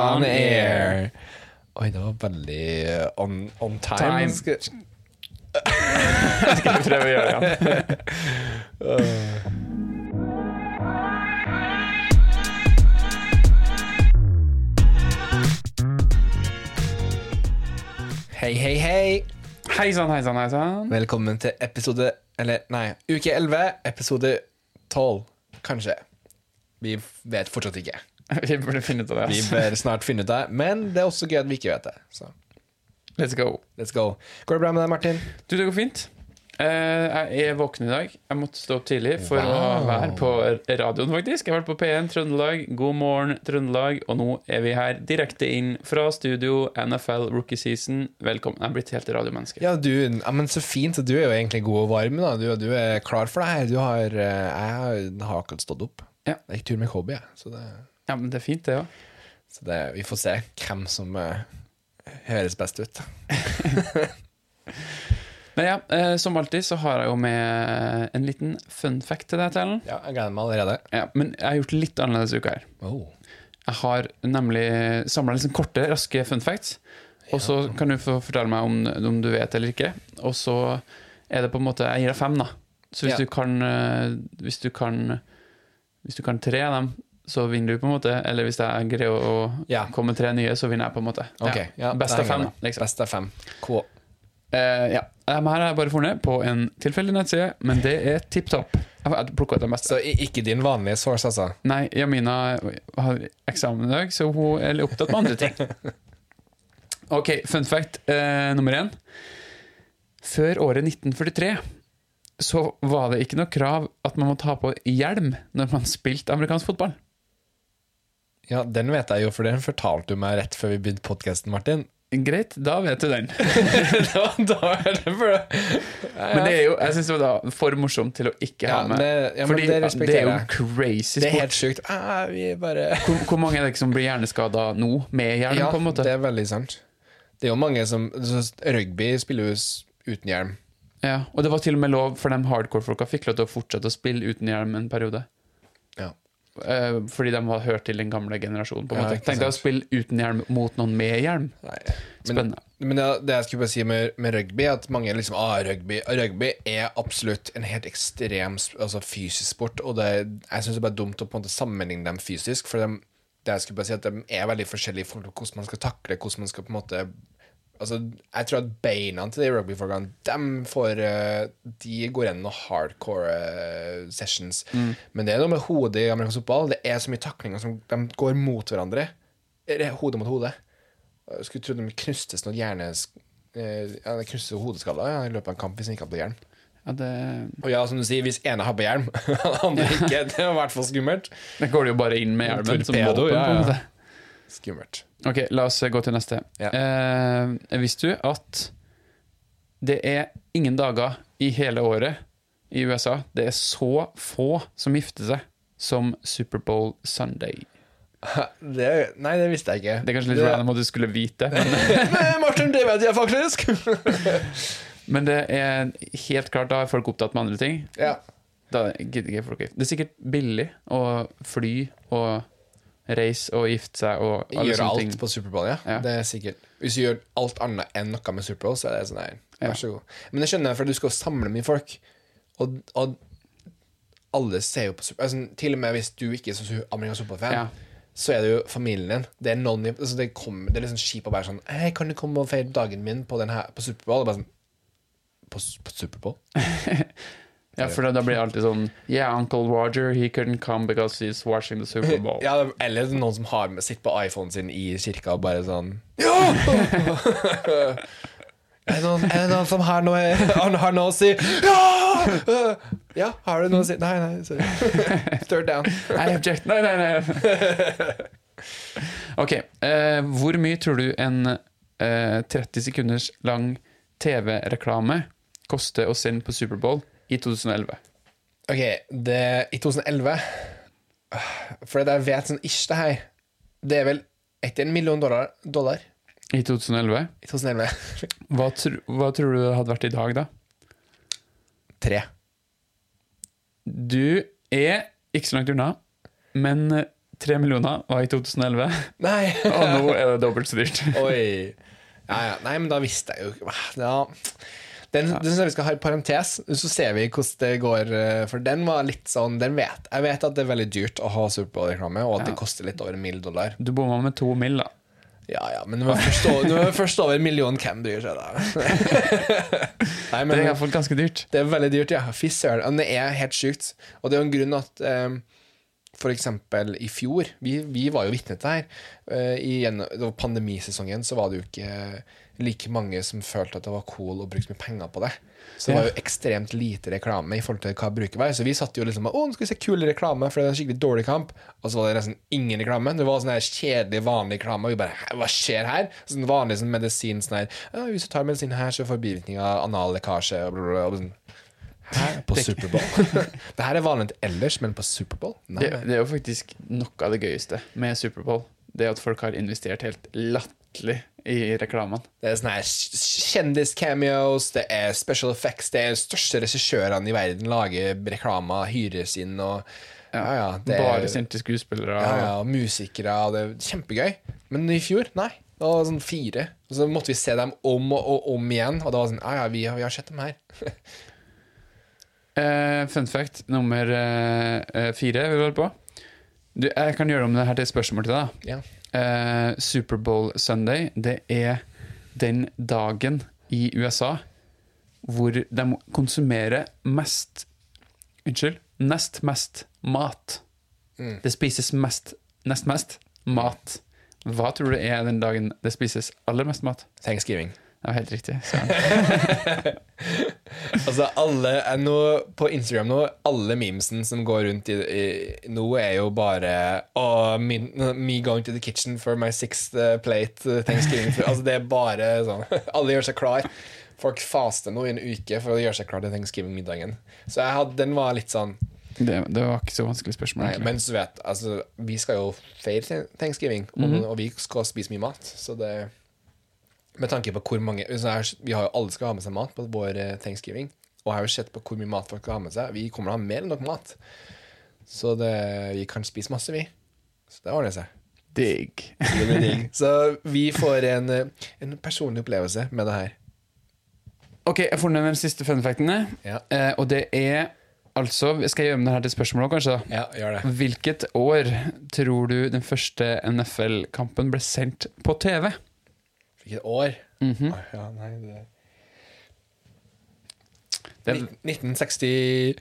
on air. Oi, det var veldig on, on time. Time. Skal- Skal vi prøve å gjøre det igjen? Hei, hei, hei. Hei sann, hei sann, hei sann. Velkommen til episode Eller, nei, uke 11, episode 12, kanskje. Vi vet fortsatt ikke. Vi burde finne ut av det. Vi bør snart finne ut av det, men det er også gøy at vi ikke vet det. Så Let's go. let's go. Går det bra med deg, Martin? Du, det går fint. Eh, jeg er våken i dag. Jeg måtte stå opp tidlig for å være på radioen, faktisk. Jeg har vært på P1 Trøndelag. God morgen, Trøndelag. Og nå er vi her direkte inn fra studio NFL Rookie Season. Velkommen. Jeg er blitt helt radiomenneske. Ja, du, ja, men så fint. Du er jo egentlig god og varm. da Du, du er klar for det her. Du har, eh, jeg har- har akkurat stått opp. Ja. Jeg gikk tur med Kobe, jeg. Så, det, Ja, men det er fint, det òg. så det, vi får se hvem som uh, høres best ut. Men ja, uh, som alltid så har jeg jo med en liten fun fact til deg, Tellen. Ja, Jeg gleder meg allerede. Ja, men jeg har gjort litt annerledes uka her. Oh. Jeg har nemlig samla liksom korte, raske fun facts. Og så kan du få fortelle meg om, om du vet eller ikke. Og så er det på en måte Jeg gir deg fem, da. Så hvis Ja. du kan eh, Hvis du kan Hvis du kan tre av dem, så vinner du, på en måte. Eller hvis jeg greier å Ja. komme tre nye, så vinner jeg, på en måte. Okay. Ja. Best av fem. Liksom. Best av fem. K. Uh, ja. Her har jeg bare funnet på en tilfeldig nettside, men det er tipp topp. Så ikke din vanlige source, altså? Nei, Jamina har eksamen i dag, så hun er opptatt med andre ting. Ok, fun fact uh, nummer én. Før året 1943 så var det ikke noe krav at man måtte ha på hjelm når man spilte amerikansk fotball. Ja, Den vet jeg jo, for den fortalte du meg rett før vi begynte podkasten, Martin. Greit, da vet du den. da, da er det for det. Men det er jo, jeg synes det var for morsomt til å ikke ha med. det- ja, men Fordi det det, er jo crazy crazy Det er helt sjukt. Ah, vi bare Hvor, hvor mange er det som blir hjerneskada nå, med hjelm, Ja, på en måte? det er veldig sant. Det er jo mange som Rugby spiller jo uten hjelm. Ja, og det var til og med lov for de hardcore-folka fikk lov til å fortsette å spille uten hjelm en periode. Ja. Eh, fordi de har hørt til den gamle generasjonen. på en måte. ja, Tenk deg å spille uten hjelm mot noen med hjelm. Nei. Spennende. men det, det jeg skulle bare si med, med rugby, at mange liksom ah, rugby, rugby er absolutt en helt ekstrem altså fysisk sport. Og det, jeg syns det er bare dumt å på en måte sammenligne dem fysisk. For de, det jeg skulle bare si at de er veldig forskjellige i hvordan man skal takle hvordan man skal på en måte Altså, jeg tror at beina til de rugbyfolkene De får eh, De går gjennom hardcore sessions. sessions. Men det er noe med hodet i amerikansk fotball. Det er så mye taklinger som de går mot hverandre. Hode mot hode. Jeg skulle trodd de knustes noen hjerne... eh, Ja, de knustes hodeskaller ja, i løpet av en kamp hvis de ikke hadde på hjelm. Ja, det, Og ja, som du sier, hvis ene har på hjelm, andre ikke, det er i hvert fall skummelt. det går det jo bare inn med hjelmen som våpen. ja, ja. Skummelt. Ok, la oss gå til neste. Ja. Eh, visste du at det er ingen dager i hele året i USA Det er så få som gifter seg som Superbowl Sunday. Det, nei, det visste jeg ikke. Det er kanskje litt random at du skulle vite, men Nei, Martin, det vet jeg faktisk! Men det er helt klart, da er folk opptatt med andre ting. ja. Da gidder ikke folk. Det er sikkert billig å fly og reise og gifte seg og alle Gjøre alt ting. på Superbowl, ja. Ja. Det er sikkert Hvis du gjør alt annet enn noe med Superbowl, så er det sånn nei, vær så god. Men jeg skjønner, for du skal samle mye folk, og, og alle ser jo på Superbowl. altså, Til og med hvis du ikke er så amerikansk fotballfan, Ja. så er det jo familien din. Det er noen altså, det, kommer, det er liksom kjipt å være sånn Hei, kan du komme og feire dagen min på, den her, på Superbowl? Og bare sånn på, på Superbowl? Ja, for da, blir det alltid sånn Yeah, Uncle Roger, he couldn't come because he's watching the Super Bowl. Ja, eller noen som har med, sitter på iPhonen sin i kirka og bare sånn Ja! er, det noen, er det noen som har noe, har noe å si? Ja! Ja, har du noe å si? Nei, nei, sorry. Third down. I object. Nei, nei, nei. Ok. Uh, hvor mye tror du en uh, 30 sekunders lang TV-reklame koster å sende på Superbowl i 2011? Ok, det i 2011 For det jeg vet sånn ish det her Det er vel etter en million dollar, dollar I 2011? i 2011. Hva, tr hva tror du det hadde vært i dag, da? Tre. Du er ikke så langt unna, men Tre millioner var i 2011, Nei! og nå er det dobbelt så dyrt. Oi. Ja, ja. Nei, men da visste jeg jo ikke ja. Den, den synes jeg vi skal ha i parentes, så ser vi hvordan det går. eh, For den var litt sånn den vet, Jeg vet at det er veldig dyrt å ha Superbowl-reklame, og at det koster litt over en mill. dollar. Du bomma med to mill, da. Ja, ja, men når vi først over, først over en million, hvem bryr seg da? Nei, Det men er iallfall ganske dyrt. det er veldig dyrt, ja. Fy søren. Det er helt sjukt. Og det er jo en grunn at um, for eksempel i fjor Vi, vi var jo vitne til det her. Uh, i det var pandemisesongen så var det jo ikke like mange som følte at det var cool å bruke så mye penger på det. Så det var jo ekstremt lite reklame i forhold til hva bruket var. Så vi satt jo liksom og Å, nå skal vi se kul reklame, for det er en skikkelig dårlig kamp. Og så var det nesten ingen reklame. Det var sånn her kjedelig, vanlig reklame. Og vi bare Hva skjer her? Sånn vanlig sånn medisin sånn her ja, Hvis du tar medisin her, så får bivirkninger anallekkasje og bla, bla, bla. Og sånn, Her På Superbowl? det her er vanlig ellers, men på Superbowl? Det, det er jo faktisk noe av det gøyeste med Superbowl. Det at folk har investert helt latterlig i reklamene. Det er sånne kjendis-cameos, det er special effects, det er de største regissørene i verden lager reklamer, hyres inn og Ja, ja. Det er, Bare sendte skuespillere. ja, ja, og musikere, og det er kjempegøy. Men i fjor, nei. Det var sånn fire. Og så måtte vi se dem om og, og om igjen, og det var sånn Ja, ja, vi har, vi har sett dem her. uh, fun fact nummer eh, fire vi holder på. Du, jeg kan gjøre om det her til et spørsmål til deg. Ja. Eh, Superbowl Sunday, det er den dagen i USA hvor de konsumerer mest Unnskyld. Nest mest mat. Mm. Det spises mest Nest mest mat. Hva tror du er den dagen det spises aller mest mat? Thanksgiving. Ja, helt riktig. Altså, alle nå På Instagram nå, alle memesen som går rundt i, i nå, er jo bare oh, me, me going to the kitchen for my sixth uh, plate uh, Thanksgiving. altså, det er bare sånn Alle gjør seg klar. Folk faster nå i en uke for å gjøre seg klar til Thanksgiving-middagen. Så hadde, den var litt sånn Det, det var ikke så vanskelig spørsmål. Nei, men så vet altså, Vi skal jo feire Thanksgiving, og, og vi skal spise mye mat. Så det Med tanke på hvor mange Vi har jo alle skal ha med seg mat på vår eh, Thanksgiving. Og jeg har jo sett på hvor mye mat folk skal ha med seg. Vi kommer til å ha mer enn nok mat. Så det, vi kan spise masse, vi. Så det ordner seg. Digg. Så vi får en, eh, en personlig opplevelse med det her. Ok, jeg får ned den siste fun facten. Ja, Eh, og det er altså Skal jeg gjøre om det her til spørsmål òg, kanskje? ja gjør det. Hvilket år tror du den første NFL-kampen ble sendt på TV? Hvilket år? Mm -hmm. ah, ja, nei, det... Den... er, 1962.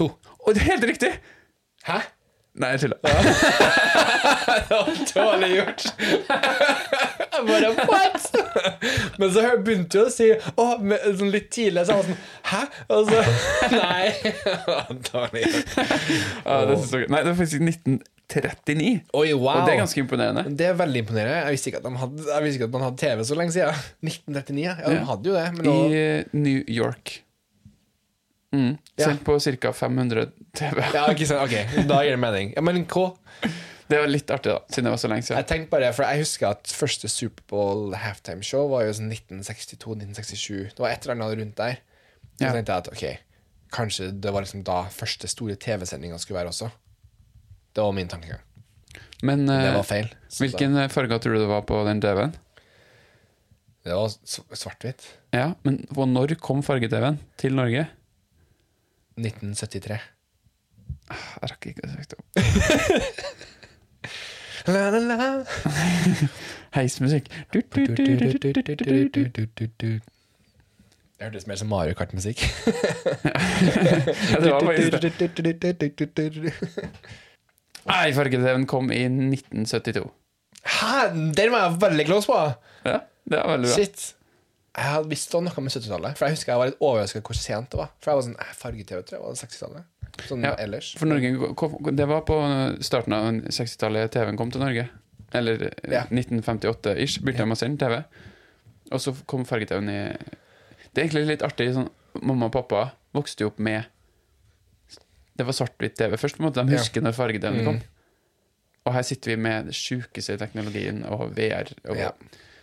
Å, det er helt riktig! Hæ? Nei, jeg tuller. Dårlig gjort. Jeg bare what? Men så begynte jeg å si å, sånn litt tidlig, så jeg var sånn Hæ? Og så Nei. Dårlig gjort. Ah, det jeg, nei, det var faktisk 1939. Oi, wow. Og det er ganske imponerende. Det er veldig imponerende. Jeg visste ikke at, de hadde, visste ikke at man hadde TV så lenge siden. 1939, ja. De Ja. hadde jo det. Men I nå, eh, New York. Mm. Ja. Sendt på ca. 500 TV. ja, ikke sant. Ok, da gir det mening. Ja, men hva? Det var litt artig, da, siden det var så lenge siden. Jeg tenkte bare, for jeg husker at første Superbowl halftime-show var jo sånn 1962-1967. Det var et eller annet rundt der. Så Ja. tenkte jeg at ok, kanskje det var liksom da første store TV-sendinga skulle være også. Det var min tankegang. Men det var feil. hvilken farge tror du det var på den TV-en? Det var svart-hvitt. Ja, Men når kom farge-TV-en til Norge? 1973. Jeg rakk ikke å så opp. la, la, la. Heismusikk. Det hørtes mer som Mario Kart-musikk. ja. Nei, farge-TV-en kom i 1972. Hæ? Den var jeg veldig close på! Ja, det var veldig bra. Shit. Jeg hadde visst noe med 70-tallet. For jeg husker jeg var litt overrasket hvor sent det var. For jeg var sånn, Farge-TV tror jeg var 60-tallet. Sånn Ja, ellers. For Norge, det var på starten av 60-tallet TV-en kom til Norge. Eller Ja. 1958-ish begynte de å sende TV. Og så kom farge-TV-en i Det er egentlig litt artig. Sånn, mamma og pappa vokste jo opp med Det var svart-hvitt TV først. på en måte De husker når farge-TV-en Mm. kom. Og her sitter vi med den sjukeste teknologien og VR. Og, Ja.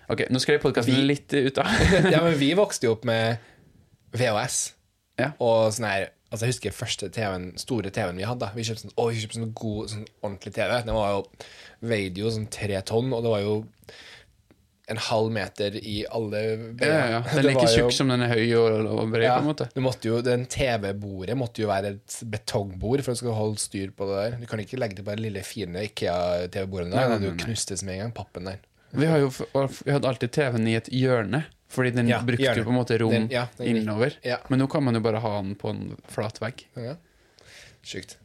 Ok, Nå skal jeg podkasten litt ut, da. ja, men vi vokste jo opp med VHS. Ja. Og sånn her Altså Jeg husker første TV-en, store TV-en vi hadde. Vi kjøpte sånn, å, vi kjøpte sånn god, sånn ordentlig TV. Den var jo, veide jo sånn tre tonn, og det var jo en halv meter i alle Ja, ja, ja. Den er like tjukk som den er høy og, og bred, ja, på en måte. du jo, Den TV-bordet måtte jo være et betongbord for å skal holde styr på det der. Du kan ikke legge det på det lille, fine Ikea-TV-bordet hadde Det nei, jo knustes med en gang, pappen der. Vi, har jo, vi hadde alltid TV-en i et hjørne, fordi den Ja, brukte hjørne. jo på en måte rom Den- ja, den- innover. ja. Men nå kan man jo bare ha den på en flat vegg. Sjukt.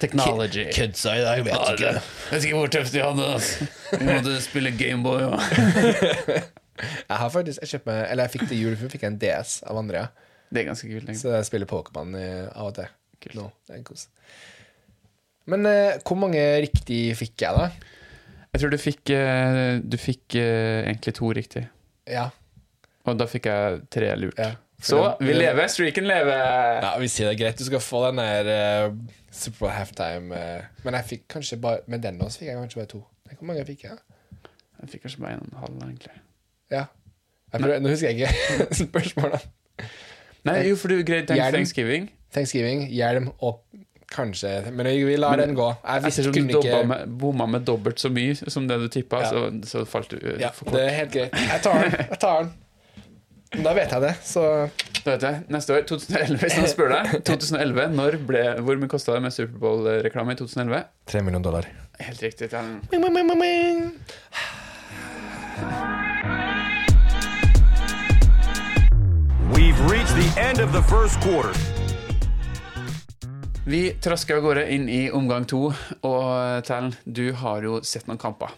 Technology. Kødsa i dag vet Ja, ikke. Jeg vet ikke hvor tøft de hadde det. Altså. Vi måtte spille Gameboy og Jeg har faktisk jeg kjøpt meg Eller jeg fikk til jul, for jeg en DS av Andrea. Det er ganske kult. egentlig. Så jeg spiller Pokémon eh, av og til. Nå, det er kos. Men eh, hvor mange riktig fikk jeg, da? Jeg tror du fikk, eh, du fikk eh, egentlig to riktig. Ja. Og da fikk jeg tre lurt. ja. Så vi lever, streaken lever! Ja, Vi sier det er greit. Du skal få den der uh, Superbowl halftime. Uh, men jeg fikk kanskje bare med den også fikk jeg kanskje bare to. Hvor mange fikk jeg? Jeg fikk kanskje bare en og en halv, egentlig. Ja. Jeg prøver, nå husker jeg ikke spørsmålene. Nei, jo, for du greide. Thanksgiving. Thanksgiving, hjelm og kanskje Men vi lar den gå. Jeg visste, Ettersom du ikke med, bomma med dobbelt så mye som det du tippa, Ja. så, så falt du uh, Ja, for det er helt greit. Jeg tar den. Jeg tar den. Da vet jeg det, så Da vet jeg, Neste år, 2011, hvis noen spør deg 2011, når ble, Hvor mye kosta det med Superbowl-reklame i 2011? Tre millioner dollar. Helt riktig. Ja. We've reached the end of the first quarter. Vi trasker av gårde inn i omgang to, og Tellen, du har jo sett noen kamper.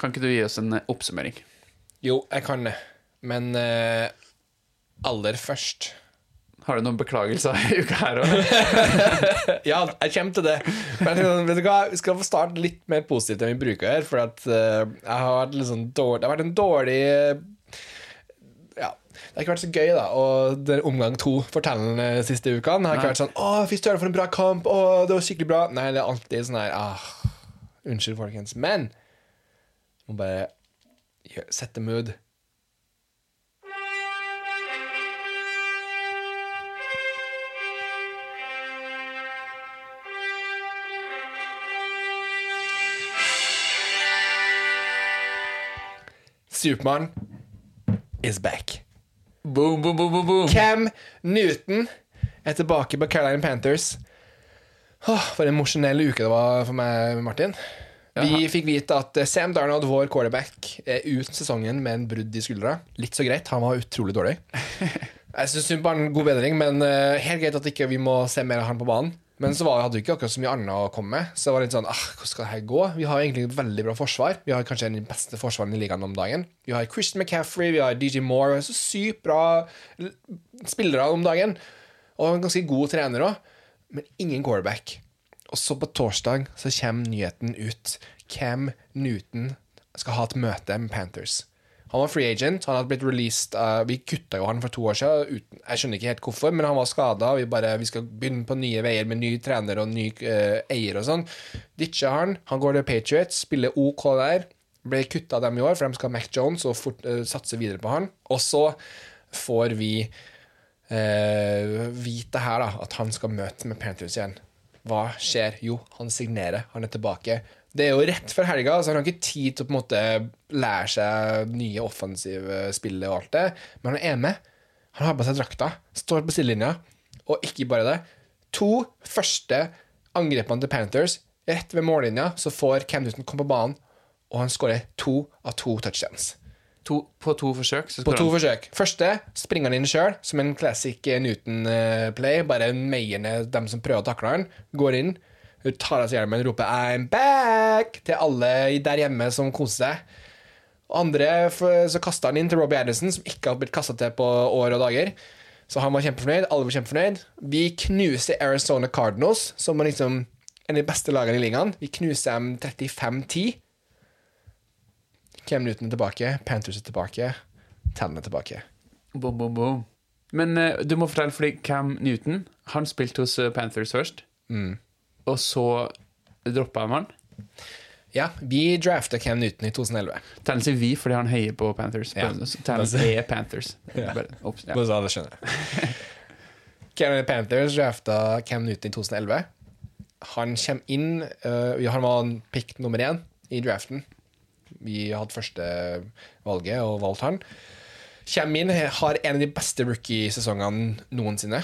Kan ikke du gi oss en oppsummering? Jo, jeg kan det. Men eh, aller først Har du noen beklagelser i uka her òg? Ja, jeg kommer til det. Men vet du hva? vi skal få starte litt mer positivt enn vi bruker her. For at eh, jeg har vært litt sånn dårlig Det har vært en dårlig eh, Ja, det har ikke vært så gøy, da. Og det er omgang to fortellende siste ukene har ikke vært sånn 'Å, fy søren, for en bra kamp! Å, det var skikkelig bra!' Nei, det er alltid sånn her ah, Unnskyld, folkens. Men må bare sette mood. Supermann is back. Boom, boom, boom, boom, boom. Cam Newton er tilbake på Carolina Panthers. Åh, for en emosjonell uke det var for meg, Martin. Vi fikk vite at eh, Sam Darnold, vår quarterback, er ut sesongen med en brudd i skuldra. Litt så greit, han var utrolig dårlig. Jeg syns synd på han, god bedring, men eh, helt greit at ikke vi må se mer av han på banen. Men så var, hadde vi ikke akkurat så mye annet å komme med. Så det var litt sånn, ah, hvordan skal det gå? Vi har egentlig et veldig bra forsvar. Vi har kanskje en av de beste forsvarene i ligaen om dagen. Vi har Christian McCaffrey, vi har DJ Moore. Så sykt bra spillere om dagen. Og en ganske god trener òg. Men ingen quarterback. Og så på torsdag så kommer nyheten ut. Cam Newton skal ha et møte med Panthers. Han var free agent. Han hadde blitt released uh, Vi kutta jo han for to år siden. Uten, jeg skjønner ikke helt hvorfor, men han var skada. Vi, vi skal begynne på nye veier med ny trener og ny uh, eier og sånn. Ditcha han. Han går til Patriots, spiller OK der. Ble kutta dem i år, for de skal ha Mac Jones og fort, uh, satse videre på han. Og så får vi vite her da at han skal møte med Panthers igjen. Hva skjer? Jo, han signerer. Han er tilbake. Det er jo rett før helga, så han har ikke tid til å på en måte lære seg nye offensive spill og alt det, men han er med. Han har på seg drakta, står på sidelinja, og ikke bare det. To første angrepene til Panthers, rett ved mållinja, så får Cam Newton komme på banen, og han skårer to av to touchdowns. To, på to forsøk. Så På to han. forsøk. Første springer han inn sjøl, som en classic eh, Newton-play. Bare meier ned dem som prøver å takle han. Går inn, hun tar av seg hjelmen og roper 'I'm back' til alle der hjemme som koser seg. Andre så kasta han inn til Robbie Anderson, som ikke har blitt kasta til på år og dager. Så han var kjempefornøyd. Alle var kjempefornøyd. Vi knuser Arizona Cardinals, som er liksom en av de beste lagene i ligaen. Vi knuser dem 35-10. Cam Newton er tilbake, Panthers er tilbake, Tannen er tilbake. Boom, boom, boom. Men uh, du må fortelle, fordi Cam Newton Han spilte hos eh, Panthers først, Mm. Og så droppa de han. Ja, vi drafta Cam Newton i 2011. Tellen sier vi fordi han heier på Panthers. Ja. Tellen er Panthers. Ja. Bare, opps, ja. Bare så alle skjønner. Carolina Panthers drafta Cam Newton i 2011. Han kommer inn uh, Han var pick nummer én i draften. Vi hadde første valget og valgte han. Kommer inn, har en av de beste rookie-sesongene noensinne.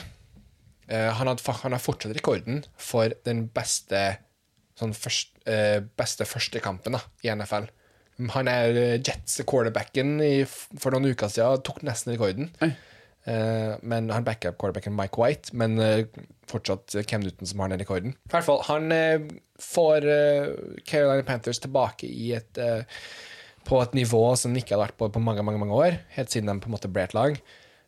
Eh, han, har fortsatt rekorden for den beste sånn først, eh, beste første kampen da, i NFL. Han er eh, Jets quarterbacken for noen uker siden, tok nesten rekorden. Eh, men han backup quarterbacken Mike White, men uh, fortsatt Cam Newton som har den rekorden. I hvert fall, han uh, får Carolina Panthers tilbake i et på et nivå som de ikke hadde vært på på mange mange, mange år, helt siden de på en måte ble et lag.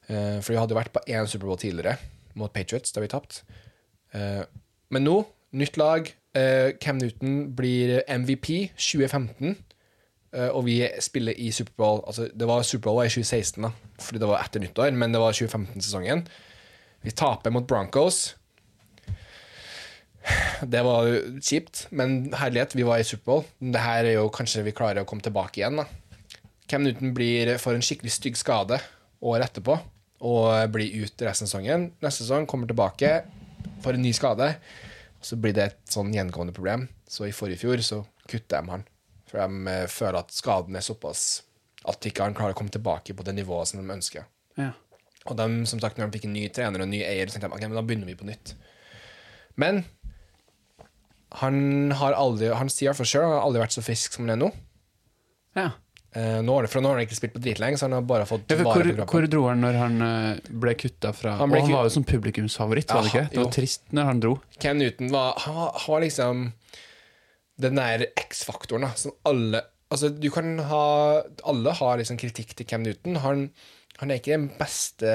For de hadde vært på én Superbowl tidligere, mot Patriots, da vi tapte. Uh, men nå, nytt lag. Uh, Cam Newton blir MVP 2015. uh, og vi spiller i Superbowl Altså, det var Superbowl i 2016, da, fordi det var etter nyttår, men det var 2015-sesongen. Vi taper mot Broncos. Det var kjipt, men herlighet, vi var i Superbowl. Det her er jo kanskje vi klarer å komme tilbake igjen. da. Cam Newton blir, får en skikkelig stygg skade året etterpå og blir ute resten av sesongen. Neste sesong kommer tilbake, får en ny skade, og så blir det et sånn gjengående problem. Så i forrige fjor så kutta de han, for de eh, føler at skaden er såpass at ikke han klarer å komme tilbake på det nivået som de ønsker. Ja. Og de, som sagt, når de fikk en ny trener og en ny eier, så tenkte de ok, men da begynner vi på nytt. Men han har aldri Han sier i hvert sjøl han har aldri vært så frisk som han er nå. ja. Eh, nå har for nå har han ikke spilt på dritlenge, så han har bare fått Ja, hvor, hvor dro han når han eh, ble kutta fra Han ble Og han var jo som publikumsfavoritt, var det ikke? Det var jo. trist når han dro. Ken Newton var, han var liksom den der X-faktoren som alle Altså, du kan ha Alle har liksom kritikk til Cam Newton. Han, han er ikke den beste,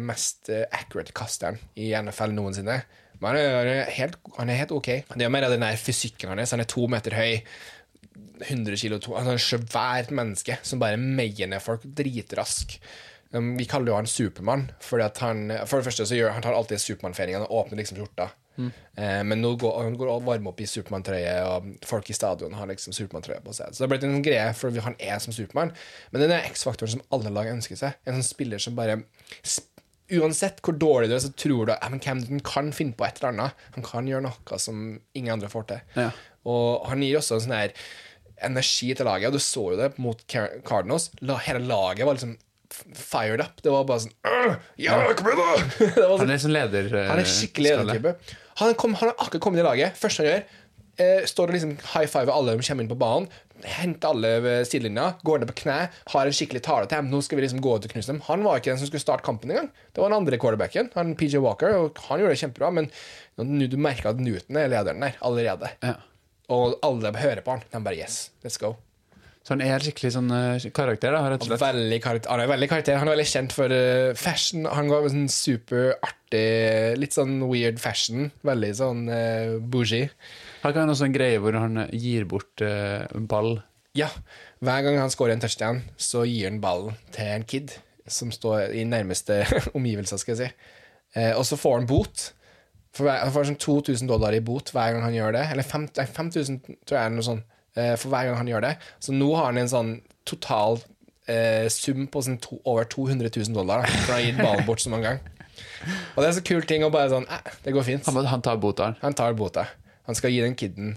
mest accurate kasteren i NFL noensinne. Men han han er, helt, han er helt ok. Det er mer av den der fysikken hans. Han er to meter høy. 100 kilo to, altså en svært menneske som bare meier ned folk dritrask. Um, vi kaller jo han Supermann, For det første så gjør han tar alltid Supermann-feiringen og åpner liksom skjorta. Eh, men nå går han går varm opp i Supermann-trøye, og folk i stadion har liksom Supermann-trøye på seg. Så det har blitt en greie, for han er som Supermann. Men den er X-faktoren som alle lag ønsker seg. En sånn spiller som bare Uansett hvor dårlig du er, så tror du at ja, men Cam kan finne på et eller annet. Han kan gjøre noe som ingen andre får til. Ja. Og han gir også en sånn her energi til laget, og du så jo det mot Cardinals. Hele laget var liksom fired up. Det var bare sånn Ja, kom igjen, da! det var Han sånn, er sånn leder... eh, han er skikkelig skalle. ledertype. Han, kom, han har akkurat kommet i laget. Første han gjør, eh, står og liksom high five alle som kommer inn på banen. Henter alle ved sidelinja, går ned på kne, har en skikkelig tale til dem. Nå skal vi liksom gå ut og knuse dem. Han var ikke den som skulle starte kampen engang. Det var den andre quarterbacken, han PJ Walker, og han gjorde det kjempebra. Men nå du merker at Newton er lederen der allerede. Ja. Og alle hører på han. De bare yes, let's go. Så han er skikkelig sånn uh, karakter, da, rett og slett. Veldig karakter, han er veldig karakter. Han er veldig kjent for uh, fashion. Han går med sånn superartig, litt sånn weird fashion. Veldig sånn uh, bougie. Har ikke han også en greie hvor han gir bort uh, ball? Ja, hver gang han scorer en touchdown, så gir han ballen til en kid som står i nærmeste omgivelser, skal jeg si. Og så får han bot. For hver, han får sånn 2000 dollar i bot hver gang han gjør det. Eller 5 nei, 5000, tror jeg, er noe sånt, eh, for hver gang han gjør det. Så nå har han en sånn total eh, sum på sånn to, over 200 000 dollar, da, for han har gitt ballen bort så mange ganger. Og det er så kul ting å bare sånn eh, Det går fint. Han, han tar bota. han. Tar bota. Han skal gi den kiden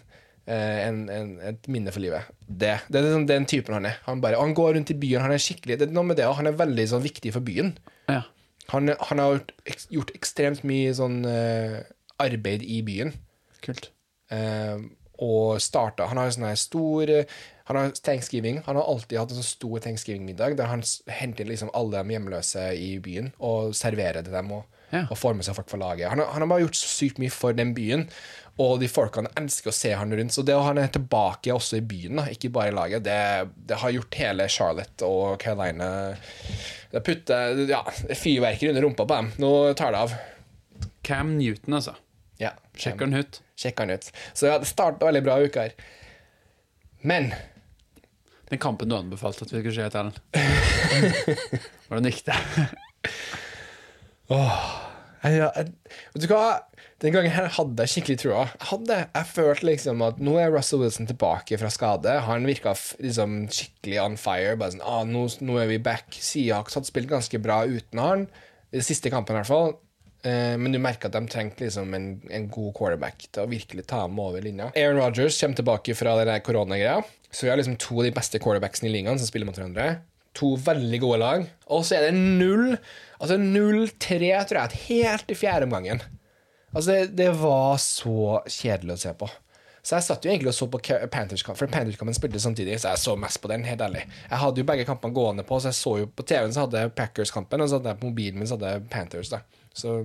eh, en, en, et minne for livet. Det, det er liksom den typen han er. Han, bare, han går rundt i byen, han er skikkelig Det er noe med det, og han er veldig sånn viktig for byen. Ja. Han, han har gjort, eks- gjort ekstremt mye sånn uh, arbeid i byen. Kult. Uh, og starta Han har en sånn her stor eh, Han har thanksgiving. Han har alltid hatt en sånn stor thanksgiving-middag der han henter liksom alle de hjemløse i byen og serverer til dem. Og, Ja. og får med seg folk fra laget. Han har, han har bare gjort så sykt mye for den byen, og de folkene elsker å se han rundt. Så det å han er tilbake også i byen, da, ikke bare i laget, det, det har gjort hele Charlotte og Carolina Det putter ja, er fyrverkeri under rumpa på dem. Nå tar det av. Cam Newton, altså. Ja, Sjekker han ut. Sjekker han ut. Så ja, det starta veldig bra uka her. Men Den kampen du anbefalte at vi skulle se, Ellen. Hvordan gikk det? Jeg, jeg, Vet du hva? Den gangen her hadde jeg skikkelig trua. Jeg hadde, jeg følte liksom at nå er Russell Wilson tilbake fra skade. Han virka liksom skikkelig on fire. Bare sånn, ah, nå, nå er vi back. Seahawks hadde spilt ganske bra uten han. I siste kampen, i hvert fall. Eh, men du merker at de trengte liksom en, en god quarterback til å virkelig ta dem over linja. Aaron Rodgers kommer tilbake fra den koronagreia. Så vi har liksom to av de beste quarterbacksene i ligaen som spiller mot hverandre. To veldig gode lag. Og så er det null Altså 0-3, tror jeg, helt i fjerde omgangen. Altså, det, det var så kjedelig å se på. Så jeg satt jo egentlig og så på Panthers-kampen, for Panthers-kampen spilte samtidig, så jeg så mest på den, helt ærlig. Jeg hadde jo begge kampene gående på, så jeg så jo på TV-en så hadde Packers-kampen, og så hadde jeg på mobilen min så hadde jeg Panthers, da. Så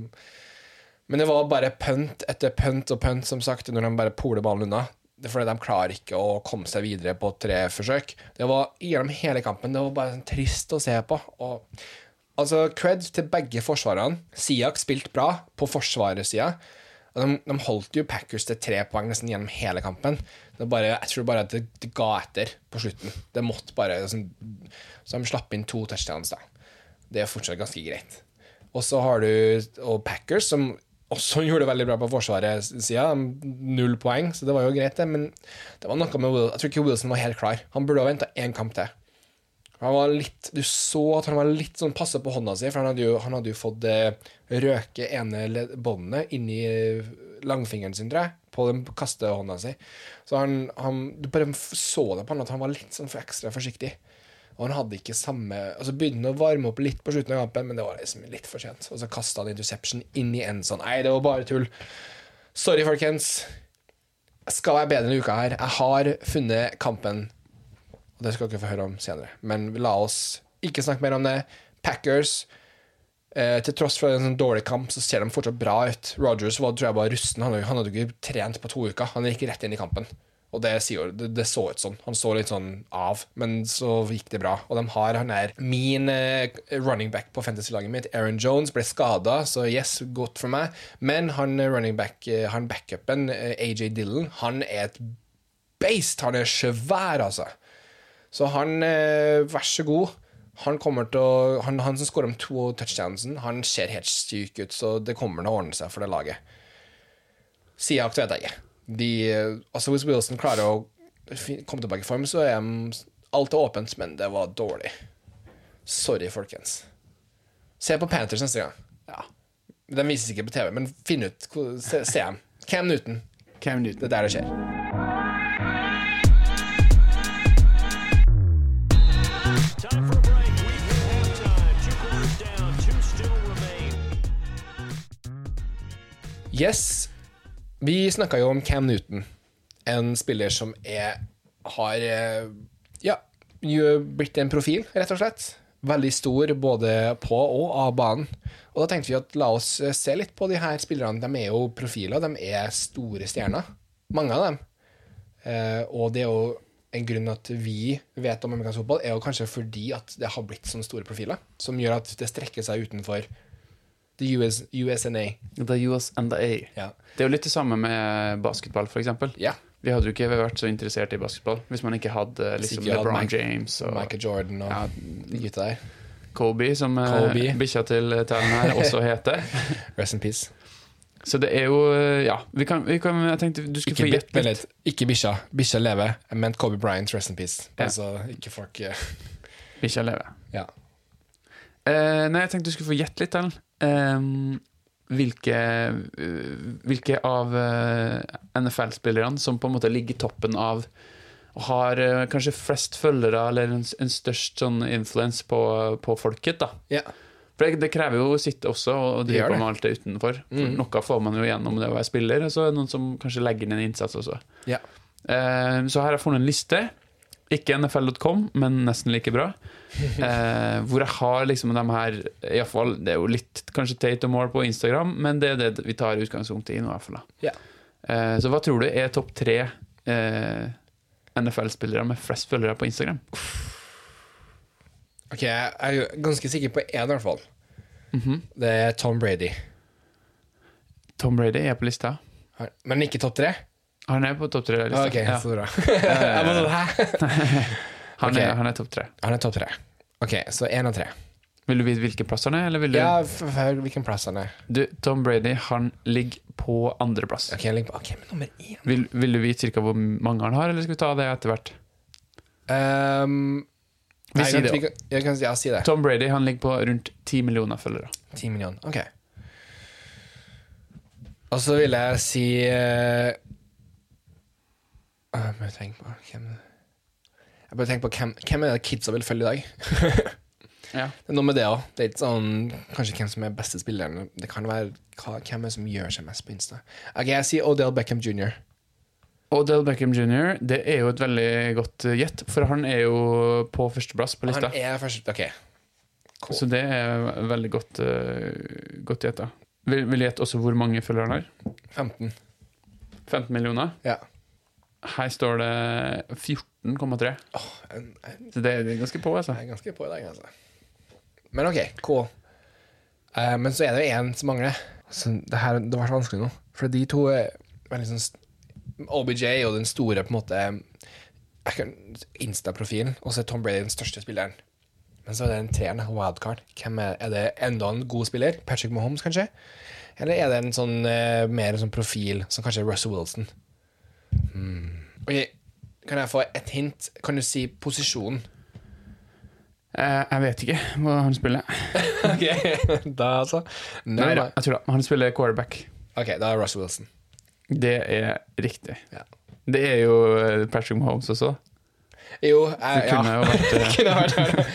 men det var bare punt etter punt og punt, som sagt, når de bare poler ballen unna. Det er fordi de klarer ikke å komme seg videre på tre forsøk. Det var gjennom hele kampen. Det var bare sånn trist å se på. Og, altså, cred til begge forsvarerne. Siak spilte bra på forsvarersida. De, de holdt jo Packers til tre poeng nesten gjennom hele kampen. Bare, jeg tror bare at det, det ga etter på slutten. Det måtte bare sånn, Så de slapp inn to touchdowns, da. Det er fortsatt ganske greit. Og så har du og Packers, som også gjorde det veldig bra på forsvarets-sida. Null poeng, så det var jo greit, det. Men det var noe med Will, jeg tror ikke Wilson var helt klar. Han burde ha venta én kamp til. Han var litt, du så at han var litt sånn passe på hånda si, for han hadde jo, han hadde jo fått eh, røke ene båndet inni eh, langfingeren sin, tror jeg, på den kastehånda si. Så han, han Du bare så det på han at han var litt sånn for ekstra forsiktig. Og han hadde ikke samme Altså begynte å varme opp litt på slutten av kampen, men det var liksom litt for sent. Og så kasta han interception inn i en sånn Nei, det var bare tull. Sorry, folkens. Jeg skal være bedre denne uka her. Jeg har funnet kampen og det skal dere få høre om senere. Men la oss ikke snakke mer om det. Packers eh, Til tross for en sånn dårlig kamp, så ser de fortsatt bra ut. Rogers var, tror jeg bare rusten. Han, han hadde ikke trent på to uker. Han gikk rett inn i kampen. Og det, sier, det, det så ut sånn. Han så litt sånn av, men så gikk det bra. Og de har han der Min eh, running back på fantasy-laget mitt, Aaron Jones, ble skada, så yes, godt for meg. Men han eh, running back, eh, han backupen, AJ Dillon, han er et beist. Han er svær, altså. Så han, vær så god. Han, å, han, han som skårer om to touchdownsen, han ser helt syk ut, så det kommer til å ordne seg for det laget. Sier aktuelt jeg. De, eh, altså Hvis Wilson klarer å komme tilbake i form, så er alt er åpent, men det var dårlig. Sorry, folkens. Se på Panthers neste gang. Ja. De vises ikke på TV, men finn ut Se, se dem. Cam Newton. Cam Det er der det skjer. Yes. Vi snakka jo om Cam Newton, en spiller som er har eh, ja, blitt en profil, rett og slett. Veldig stor både på og av banen. Og da tenkte vi at la oss eh, se litt på de her spillerne. De er jo profiler, de er store stjerner. Mange av dem. Eh, og det er jo en grunn at vi vet om amerikansk fotball, er jo kanskje fordi at det har blitt sånne store profiler, som gjør at det strekker seg utenfor the US, USNA. The US and the A. Ja. Det er jo litt det samme med basketball, eksempel. Ja. Vi hadde jo ikke vært så interessert i basketball hvis man ikke hadde liksom, ikke LeBron Mike- James og Michael Jordan og Ja. de gutta der. Kobe, som eh, Kobe. bikkja til talen her også heter. Rest in peace. Så det er jo eh, Ja, vi kan, vi kan Jeg tenkte du skulle Ikke, få gjette litt. litt. ikke bikkja. Bikkja lever. Jeg mente Kobe Bryant, rest in peace. Ja. Altså, ikke folk eh, Bikkja lever. Ja. Eh, nei, jeg tenkte du skulle få gjette litt, Ellen. Eh, hvilke, eh, hvilke av eh, NFL-spillerne som på en måte ligger i toppen av og har eh, kanskje flest følgere eller en, en størst sånn influence på, på folket, da. ja. For det, det krever jo sitt også å og drive på med alt det utenfor. For Mm. Noe får man jo gjennom det å være spiller, og så er det noen som kanskje legger inn en innsats også. ja. Eh, så her har jeg funnet en liste. Ikke nfl.com, men nesten like bra. Eh, hvor jeg har liksom de her fall, Det er jo litt kanskje Tate og Moore på Instagram, men det er det vi tar utgangspunkt i nå. i hvert fall da. Ja. Eh, så hva tror du er topp tre eh, NFL-spillere med flest følgere på Instagram? Ok, jeg er jo ganske sikker på én, i hvert fall. Mhm. Det er Tom Brady. Tom Brady er på lista. Men ikke topp tre? Han er på topp tre-lista. Ok, ja. så bra. jeg sånn, hæ? han, er, han er topp tre. Han er topp tre. Ok, så én av tre. Vil du vite hvilken plass han er? Du? Ja, hvilken plass han er? du, Tom Brady han ligger på andreplass. Ok, ligger på Ok, men nummer én Vil, vil du vite cirka hvor mange han har, eller skal vi ta det etter hvert? um, Vi sier det kan, jeg kan, ja, si det. Tom Brady han ligger på rundt 10 millioner følgere. Ti millioner. Ok. Og så vil jeg si eh, Jeg må tenke på hvem Jeg bare tenker på hvem, hvem er det kidsa vil følge i dag? Ja. Det er noe med det òg. Det er ikke sånn kanskje hvem som er beste spilleren. Det kan være hva, hvem er som gjør seg mest på Insta. Ok, Jeg sier Odell Beckham jr. Odell Beckham jr. Det er jo et veldig godt eh, gjett, for han er jo på førsteplass på lista. Han er første, Ok. Cool. Så det er veldig godt, uh, godt gjetta. Vil, vil gjette også hvor mange følgere han har? 15. 15 millioner. Ja. Her står det 14,3. Åh, en, en, Så det er ganske på, altså. jeg er ganske på i dag, altså. Men ok, cool. Uh, men så er det jo én som mangler. Så det, her, det var så vanskelig nå. For de to er veldig sånn OBJ er jo den store på en måte Insta-profilen, og så er Tom Brady den største spilleren. Men så er det en treeren, wildcard. Hvem er, er det enda en god spiller? Patrick Mahomes, kanskje? Eller er det en sånn eh, mer sånn profil, som kanskje Russell Wilson? Hmm. Okay, Kan jeg få et hint? Kan du si posisjonen? Eh, jeg vet ikke hva han spiller. Ok, da altså Nei, da, jeg tror da, Han spiller quarterback. Ok, da er Russell Wilson. Det er riktig. Ja. Det er jo eh, Patrick Mahomes også. Jo, Det jeg, ja. kunne jo vært eh, kunne vært her.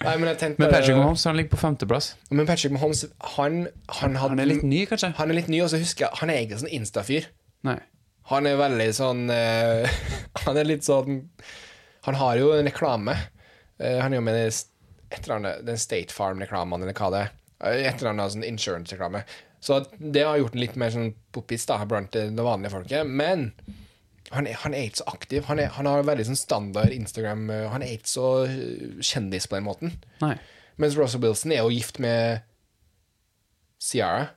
Nei, men jeg tenkte Men Patrick Mahomes han ligger på femteplass. Men Patrick Mahomes, han, han, hadde, Han er litt ny, kanskje? Han er litt ny, og så husker jeg Han er ikke sånn Insta-fyr. Nei. Han er veldig sånn uh, Han er litt sånn Han har jo en reklame. Uh, han er jo med i et eller annet Den State Farm-reklamen, eller hva det er. Eh, Et eller annet sånn insurance-reklame. Så det har gjort den litt mer sånn poppis da, blant det vanlige folket. Men han er, han er ikke så aktiv. Han, er, han har veldig sånn standard Instagram Han er ikke så kjendis på den måten. Nei. Mens Russell Wilson er jo gift med Ciara.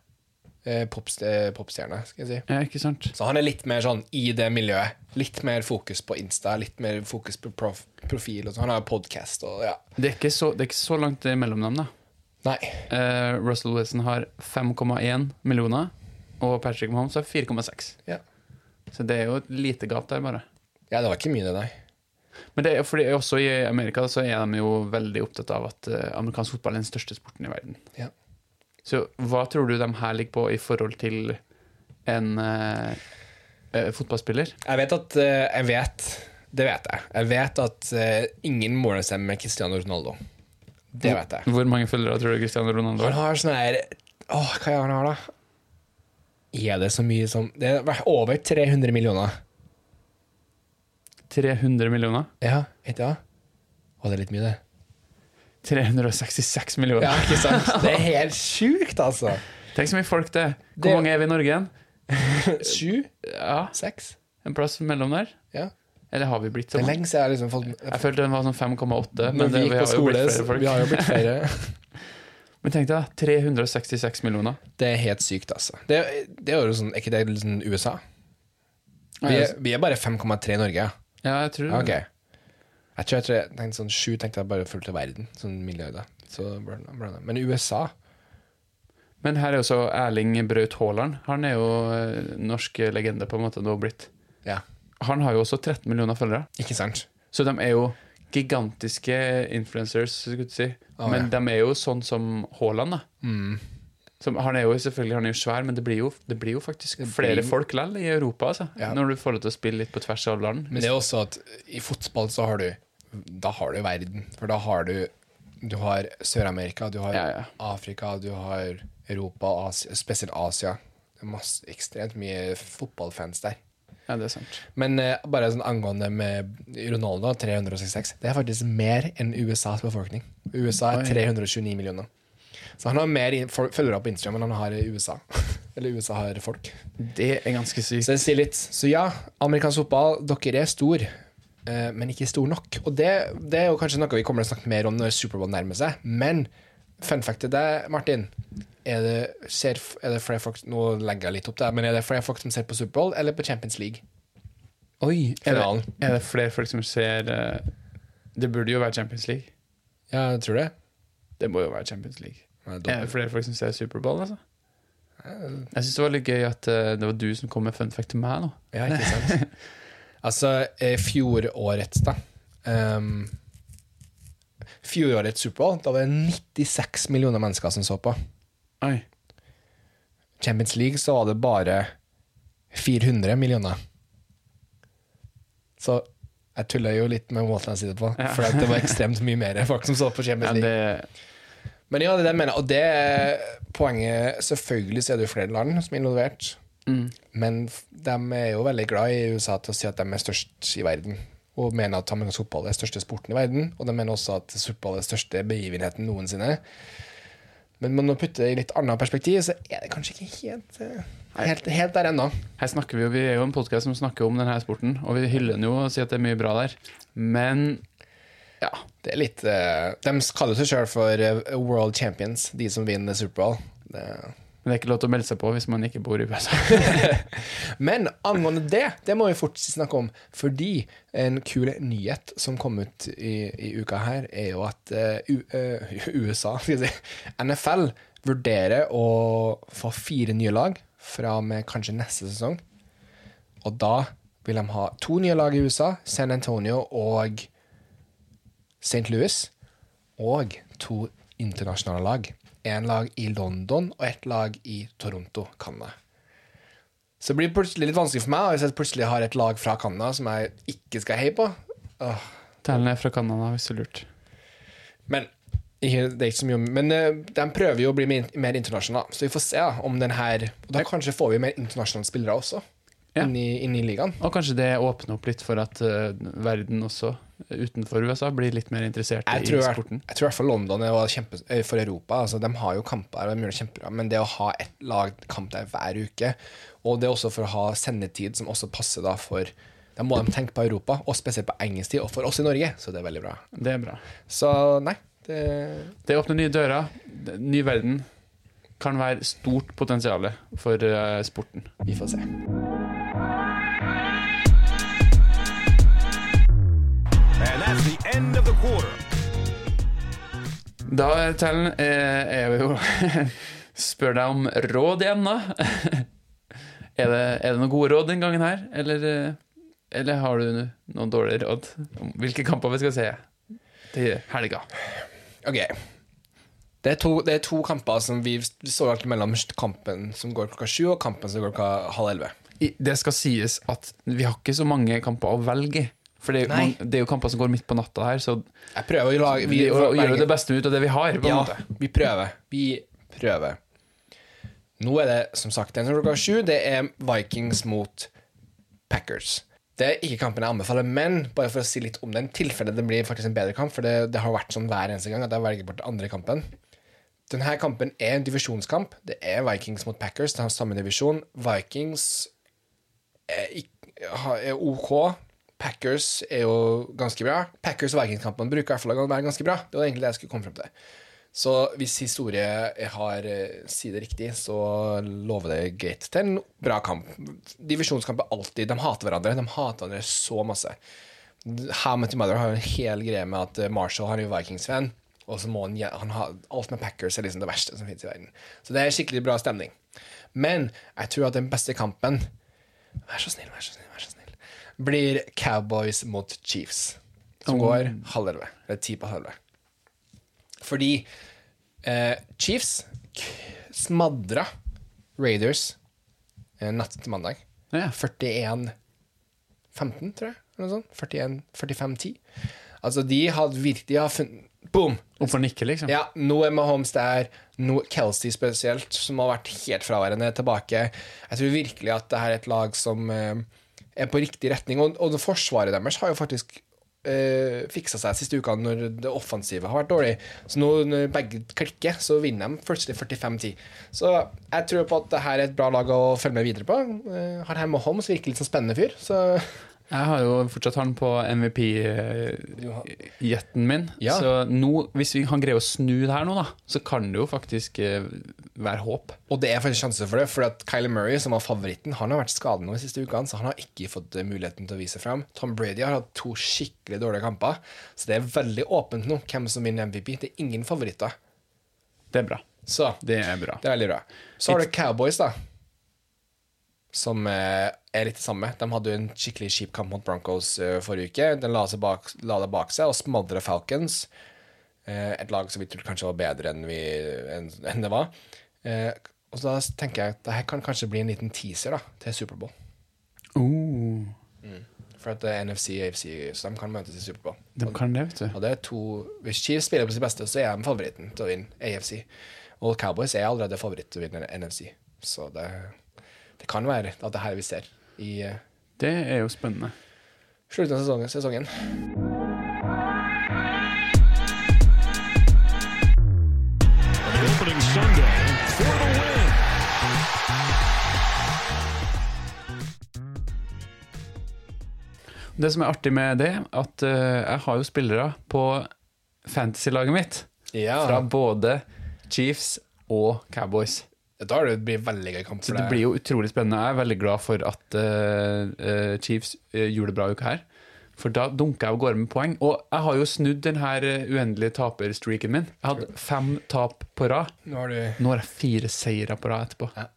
Eh, eh, popstjerne, skal jeg si. Ja, ikke sant? Så han er litt mer sånn i det miljøet. Litt mer fokus på Insta, litt mer fokus på prof profil. Og så. Han har podkast og ja. Det er så, det er ikke så langt mellom dem, da. Nei. Eh, Russell Wilson har 5,1 millioner, og Patrick Mahomes har 4,6. Ja. Så det er jo et lite gap der, bare. ja, det var ikke mye, det, nei. Men det er fordi også i Amerika så er de jo veldig opptatt av at eh, amerikansk fotball er den største sporten i verden. Ja. Så hva tror du de her ligger på i forhold til en uh, fotballspiller? Jeg vet at uh, Jeg vet Det vet jeg. Jeg vet at ingen måler seg med Cristiano Ronaldo. Det vet jeg. Hvor mange følgere tror du Cristiano Ronaldo har? Han har? har sånn her Åh, hva er det han har, da? Er det så mye som Det er over 300 millioner. 300 millioner? Ja, ikke det? Å, det er litt mye, det. 366 millioner. Ja, ikke sant? Det er helt sjukt, altså. Tenk så mye folk det er. Hvor Det- mange er vi i Norge igjen? Sju? Ja, Seks? En plass mellom der? Ja. Eller har vi blitt så sånn? siden jeg liksom fått Jeg følte den var sånn 5,8, men det, vi vi har jo skole, blitt så flere folk. vi har jo blitt flere. Men tenk deg, da, 366 millioner. Det er helt sykt, altså. Det, det er jo sånn, Er ikke det liksom USA? Vi er, vi er bare 5,3 i Norge. ja. Jeg tror det Ok. Jeg tror jeg, tror jeg tenkte sånn sju tenkte jeg bare fulgte verden. Sånn milliarder. Så. Men USA Men her er jo så Erling Braut Haaland. Han er jo eh, norsk legende, på en måte, nå blitt. Ja, Han har jo også 13 millioner følgere. ikke sant? Så de er jo gigantiske influencers, skulle du si. Oh, Men ja. de er jo sånn som Haaland, da. Mm. Som, han er jo selvfølgelig han er jo svær, men det blir jo, det blir jo faktisk Det flere folk likevel i Europa. Altså, Ja. Når du får lov til å spille litt på tvers av land. Men det er også at i fotball så har du Da har du verden. For da har du Du har Sør-Amerika, du har Ja, ja. Afrika, du har Europa, Asia, spesielt Asia. Det er masse, ekstremt mye fotballfans der. Ja, det er sant. Men uh, bare sånn angående med Ronaldo, 366 Det er faktisk mer enn USAs befolkning. USA er 329 millioner. Så han har mer følgere på Instagram enn han har i USA. Eller USA har folk. Det er ganske sykt. Så det sier litt. Så ja, amerikansk fotball, dere er stor, eh, men ikke stor nok. Og det, det er jo kanskje noe vi kommer til å snakke mer om når Superbowl nærmer seg. Men fun fact til deg, Martin. Er det, ser, er det flere folk Nå legger jeg litt opp der, men er det flere folk som ser på Superbowl eller på Champions League? Oi, er det, er det flere folk som ser eh, Det burde jo være Champions League. Ja, jeg tror det. Det må jo være Champions League. Ja, Er det flere folk som ser Superbowl, altså? Jeg syns det var litt gøy at eh, det var du som kom med fun fact til meg nå. Ja, ikke sant? altså, fjorårets, da. Um, fjorårets Superbowl, da var det 96 millioner mennesker som så på. Oi. Champions League så var det bare 400 millioner. Så jeg tuller jo litt med måten jeg sier det på, for det var ekstremt mye mer folk som så på Champions League. det, Men ja, det er det jeg mener. Og det er poenget Selvfølgelig så er det jo flere land som er involvert. Men de er jo veldig glad i USA til å si at de er størst i verden. Og mener at amerikansk fotball er største sporten i verden. Og de mener også at fotball er den største begivenheten noensinne. Men når man putter det i litt annet perspektiv, så er det kanskje ikke helt, eh, helt, helt der ennå. her snakker vi jo, vi er jo en podkast som snakker om denne sporten, og vi hyller den jo og sier at det er mye bra der. Men Ja, det er litt uh, De kaller seg sjøl for eh, world champions, de som vinner Superbowl. Det det er ikke lov til å melde seg på hvis man ikke bor i USA. Men angående det, det må vi fortsatt snakke om. Fordi en kul nyhet som kom ut i, i uka her, er jo at uh, USA, skal vi si, NFL vurderer å få fire nye lag fra og med kanskje neste sesong. Og da vil de ha to nye lag i USA, San Antonio og St. Louis. Og to internasjonale lag. Én lag i London og ett lag i Toronto, Canada. Så det blir plutselig litt vanskelig for meg hvis jeg plutselig har et lag fra Canada som jeg ikke skal heie på. Åh. Tellen er fra Canada, hvis du lurte. Men ikke, det er ikke så mye Men eh, de prøver jo å bli mer, mer internasjonale, så vi får se om den her Og da kanskje får vi mer internasjonale spillere også, Ja. inni, inni, ligaen. Og kanskje det åpner opp litt for at uh, verden også, utenfor USA, blir litt mer interessert Jeg i sporten. jeg tror i hvert fall London er kjempe, eh, for Europa. Altså, de har jo kamper de gjør det kjempebra, men det å ha ett lag kamp der hver uke, og det er også for å ha sendetid som også passer da for Da må de tenke på Europa, og spesielt på engelsk tid, og for oss i Norge, så det er veldig bra. Det er bra. Så nei, det Det åpner nye dører. Ny verden kan være stort potensial for eh, sporten. Vi får se. End of the quarter. Da, Tellen, eh, er vi jo Spør deg om råd igjen, da. Er det, er det noen gode råd den gangen her, eller, eh, eller har du noen dårlige råd om hvilke kamper vi skal se til helga? Ok. Det er, to, det er to kamper som vi, vi står alltid mellom kampen som går klokka sju, og kampen som går klokka halv elleve. Det skal sies at vi har ikke så mange kamper å velge i. For det Nei. det er jo kamper som går midt på natta her, så Jeg prøver å lage vi, å, gjør det beste ut av det vi har. på Ja, måte vi prøver. Vi prøver. Nå er det som sagt en klokka sju. Det er Vikings mot Packers. Det er ikke kampen jeg anbefaler, men bare for å si litt om den, tilfelle det blir faktisk en bedre kamp, for det, det har vært sånn hver eneste gang at jeg velger bort den andre kampen. Denne kampen er en divisjonskamp. Det er Vikings mot Packers. Det har samme divisjon. Vikings er, er OK. Packers er jo ganske bra. Packers og Vikings-kampene bruker i hvert fall å være ganske bra. Det var egentlig det jeg skulle komme frem til. Så hvis historie har eh, sier det riktig, så lover det greit til en bra kamp. Divisjonskamp er alltid De hater hverandre. De hater hverandre så masse. How Much Mother har jo en hel greie med at eh, Marshall har en Vikings-venn, Og så må han, han ha, Alt med Packers er liksom det verste som finnes i verden. Så det er skikkelig bra stemning. Men jeg tror at den beste kampen vær så snill, vær så snill blir Cowboys mot Chiefs. Som går halv elleve. Eller ti på halv elleve. Fordi eh, Chiefs smadra Raiders eh, natt til mandag. Ja. 41-15, tror jeg. Eller noe sånt. 41, 45-10. Altså, de hadde virkelig har funnet Boom! Opp for nikket, liksom. Ja, nå er Mahomes der. Nå Kelsey spesielt, som har vært helt fraværende, tilbake. Jeg tror virkelig at det her er et lag som eh, er på riktig retning. Og, og forsvaret deres har jo faktisk øh, fiksa seg siste uka når det offensive har vært dårlig. Så nå når begge klikker, så vinner de plutselig 45-10. Så jeg tror på at det her er et bra lag å følge med videre på. Uh, har her Mahomes virker litt sånn spennende fyr, så Jeg har jo fortsatt han på MVP-jetten min. Ja. Så nå, hvis vi kan greie å snu det her nå, da, så kan det jo faktisk eh, være håp. Og det er faktisk sjanse for det, for at Kylie Murray, som var favoritten, han har vært skadet nå de siste ukene, så han har ikke fått eh, muligheten til å vise frem. Tom Brady har hatt to skikkelig dårlige kamper, så det er veldig åpent nå hvem som vinner MVP. Det er ingen favoritter. Det er bra. Så Det er bra. det er veldig bra. Så har du Cowboys, da. Som eh, er litt det samme. De hadde jo en skikkelig kjip kamp mot Broncos eh, forrige uke. Den la, bak, la det bak seg og smadra Falcons. Eh, et lag som vi trodde kanskje var bedre enn, vi, enn, det var. Og så da tenker jeg at det her kan kanskje bli en liten teaser da, til Superbowl. Oh, For at det er NFC og AFC, så de kan møtes i Superbowl. de kan det, vet du. Og det er to Hvis Chiefs spiller på sitt beste, så er de favoritten til å vinne AFC. Og Cowboys er allerede favoritt til å vinne NFC. Så det, det kan være at det er her vi ser i eh, Det er jo spennende. slutten av sesongen. sesongen. Det som er artig med det, at uh, jeg har jo spillere på fantasy-laget mitt. Ja. Fra både Chiefs og Cowboys. Da blir det veldig gøy kamp Så det blir jo utrolig spennende. Jeg er veldig glad for at eh, Chiefs eh, gjorde det bra uka her. For da dunker jeg av gårde med poeng. Og jeg har jo snudd den her uendelige taperstreaken min. Jeg hadde fem tap på rad. Nå har du Nå har jeg fire seire på rad etterpå. Ja.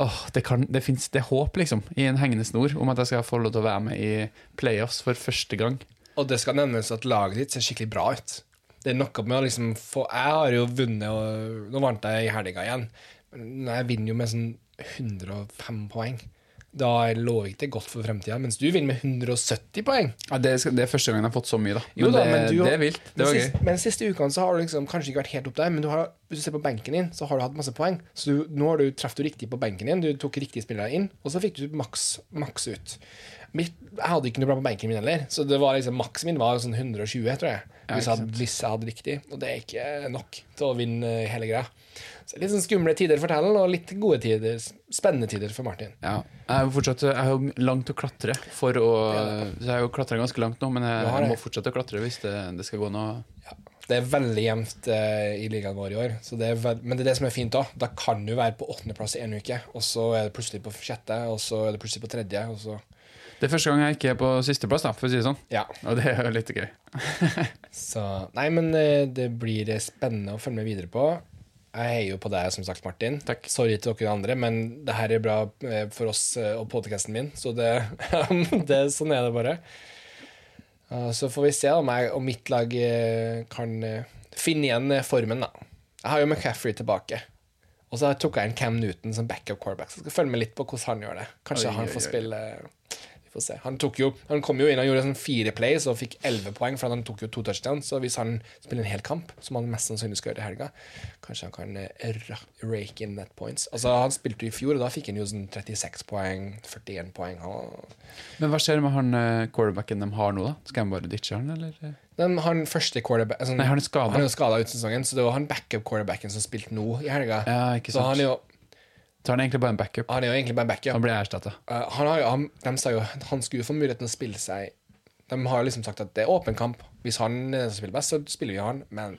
Åh, det, kan, det finnes det er håp, liksom, i en hengende snor om at jeg skal få lov til å være med i playoffs for første gang. Og det skal nevnes at laget ditt ser skikkelig bra ut. Det er noe med å liksom få Jeg har jo vunnet, og nå vant jeg i helga igjen. Jeg vinner jo med sånn 105 poeng. Da lover ikke det godt for fremtida, mens du vinner med 170 poeng. Ja, det, skal, det er første gangen jeg har fått så mye, da. Men, Jo da, men du det er vilt. Det var sist- gøy. Men de siste ukene så har du liksom kanskje ikke vært helt opp der, men du har, hvis du ser på benken din, så har du hatt masse poeng. Så du, nå har du traff du riktig på benken din, du tok riktige spillere inn, og så fikk du maks, maks ut. Mitt, jeg hadde ikke noe bra på benken min heller, så det var liksom, maks min var sånn 120, tror jeg. Ja, Hvis jeg, hadde, hvis jeg hadde riktig. Og det er ikke nok til å vinne hele greia. Så litt sånn skumle tider for Tellen, og litt gode tider, spennende tider for Martin. Ja, jeg er fortsatt Jeg har jo langt å klatre for å Så jeg har jo klatra ganske langt nå, men jeg, jeg må fortsette å klatre hvis det, det skal gå noe Det er veldig jevnt eh, i ligaen vår i år, så det er men det er det som er fint da. Da kan du være på åttendeplass i en uke, og så er det plutselig på sjette, og så er det plutselig på tredje, og så Det er første gang jeg ikke er på sisteplass, da, for å si det sånn. Ja. Og det er jo litt gøy. Så Nei, men eh, det blir eh, spennende å følge med videre på. Jeg heier jo på deg, som sagt, Martin. Takk. Sorry til dere andre, men det her er bra eh, for oss og podcasten min, så det, det Sånn er det bare. Så får vi se om, jeg, om mitt lag kan finne igjen formen, da. Jeg har jo McCaffrey tilbake. Og så tok jeg en Cam Newton som backup quarterback. Så jeg skal følge med litt på hvordan han gjør det. Kanskje Oi, han oi, får oi. spille Vi får se. Han, tok jo, han kom jo inn og gjorde sånn fire plays og fikk elleve poeng, for han tok jo to touchdowns. Så hvis han spiller en hel kamp, som han mest sannsynlig skal gjøre i helga, kanskje han kan eh, rake in net points. Altså, han spilte jo i fjor, og da fikk han jo sånn 36 poeng, 41 poeng. Og... Men hva skjer med han eh, quarterbacken de har nå, da? Skal han bare ditche han, eller? den, han første quarterback altså, Nei, han er skada ut sesongen, så det var han backup quarterbacken som spilte nå i helga. Ja, ikke så han er jo, Så han er egentlig bare en backup. han er jo egentlig bare en backup. Han blir erstatta. Uh, han har jo, han, de sa jo at han skulle få muligheten til å spille seg De har jo liksom sagt at det er åpen kamp. Hvis han eh, spiller best, så spiller vi han, men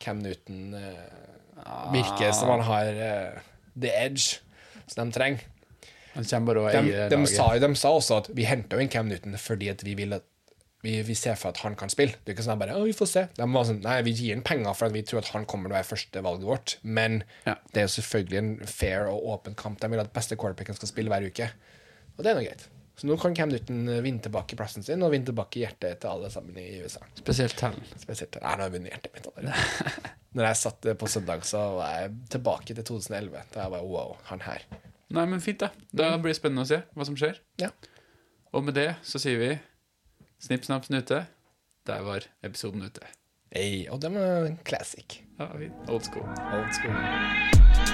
Cam Newton uh, virker som han har uh, the edge som de trenger. Han kommer bare å De, eie de, laget. sa, de sa også at vi henter jo inn Cam Newton fordi at vi vil at vi, vi ser for at han kan spille. Det er ikke sånn at bare, å, vi får se. De var sånn, nei, Vi gir ham penger for at vi tror at han kommer til å være førstevalget vårt. Men Ja. det er jo selvfølgelig en fair og åpen kamp. De vil at beste quarterbacken skal spille hver uke. Og det er nå greit. Så nå kan Cam Newton eh, vinne tilbake plassen sin og vinne tilbake hjertet til alle sammen i USA. Spesielt han. Spesielt Nei, nå har jeg vunnet hjertet mitt allerede. Når jeg satt eh, på søndag, så var jeg tilbake til 2011. Da jeg bare wow, han her. Nei, men fint, da. Da blir det spennende å se hva som skjer. Ja. Og med det så sier vi snipp, snapp, snute. Der var episoden ute. Hey, og det var en classic. Ja. Old school. Old school.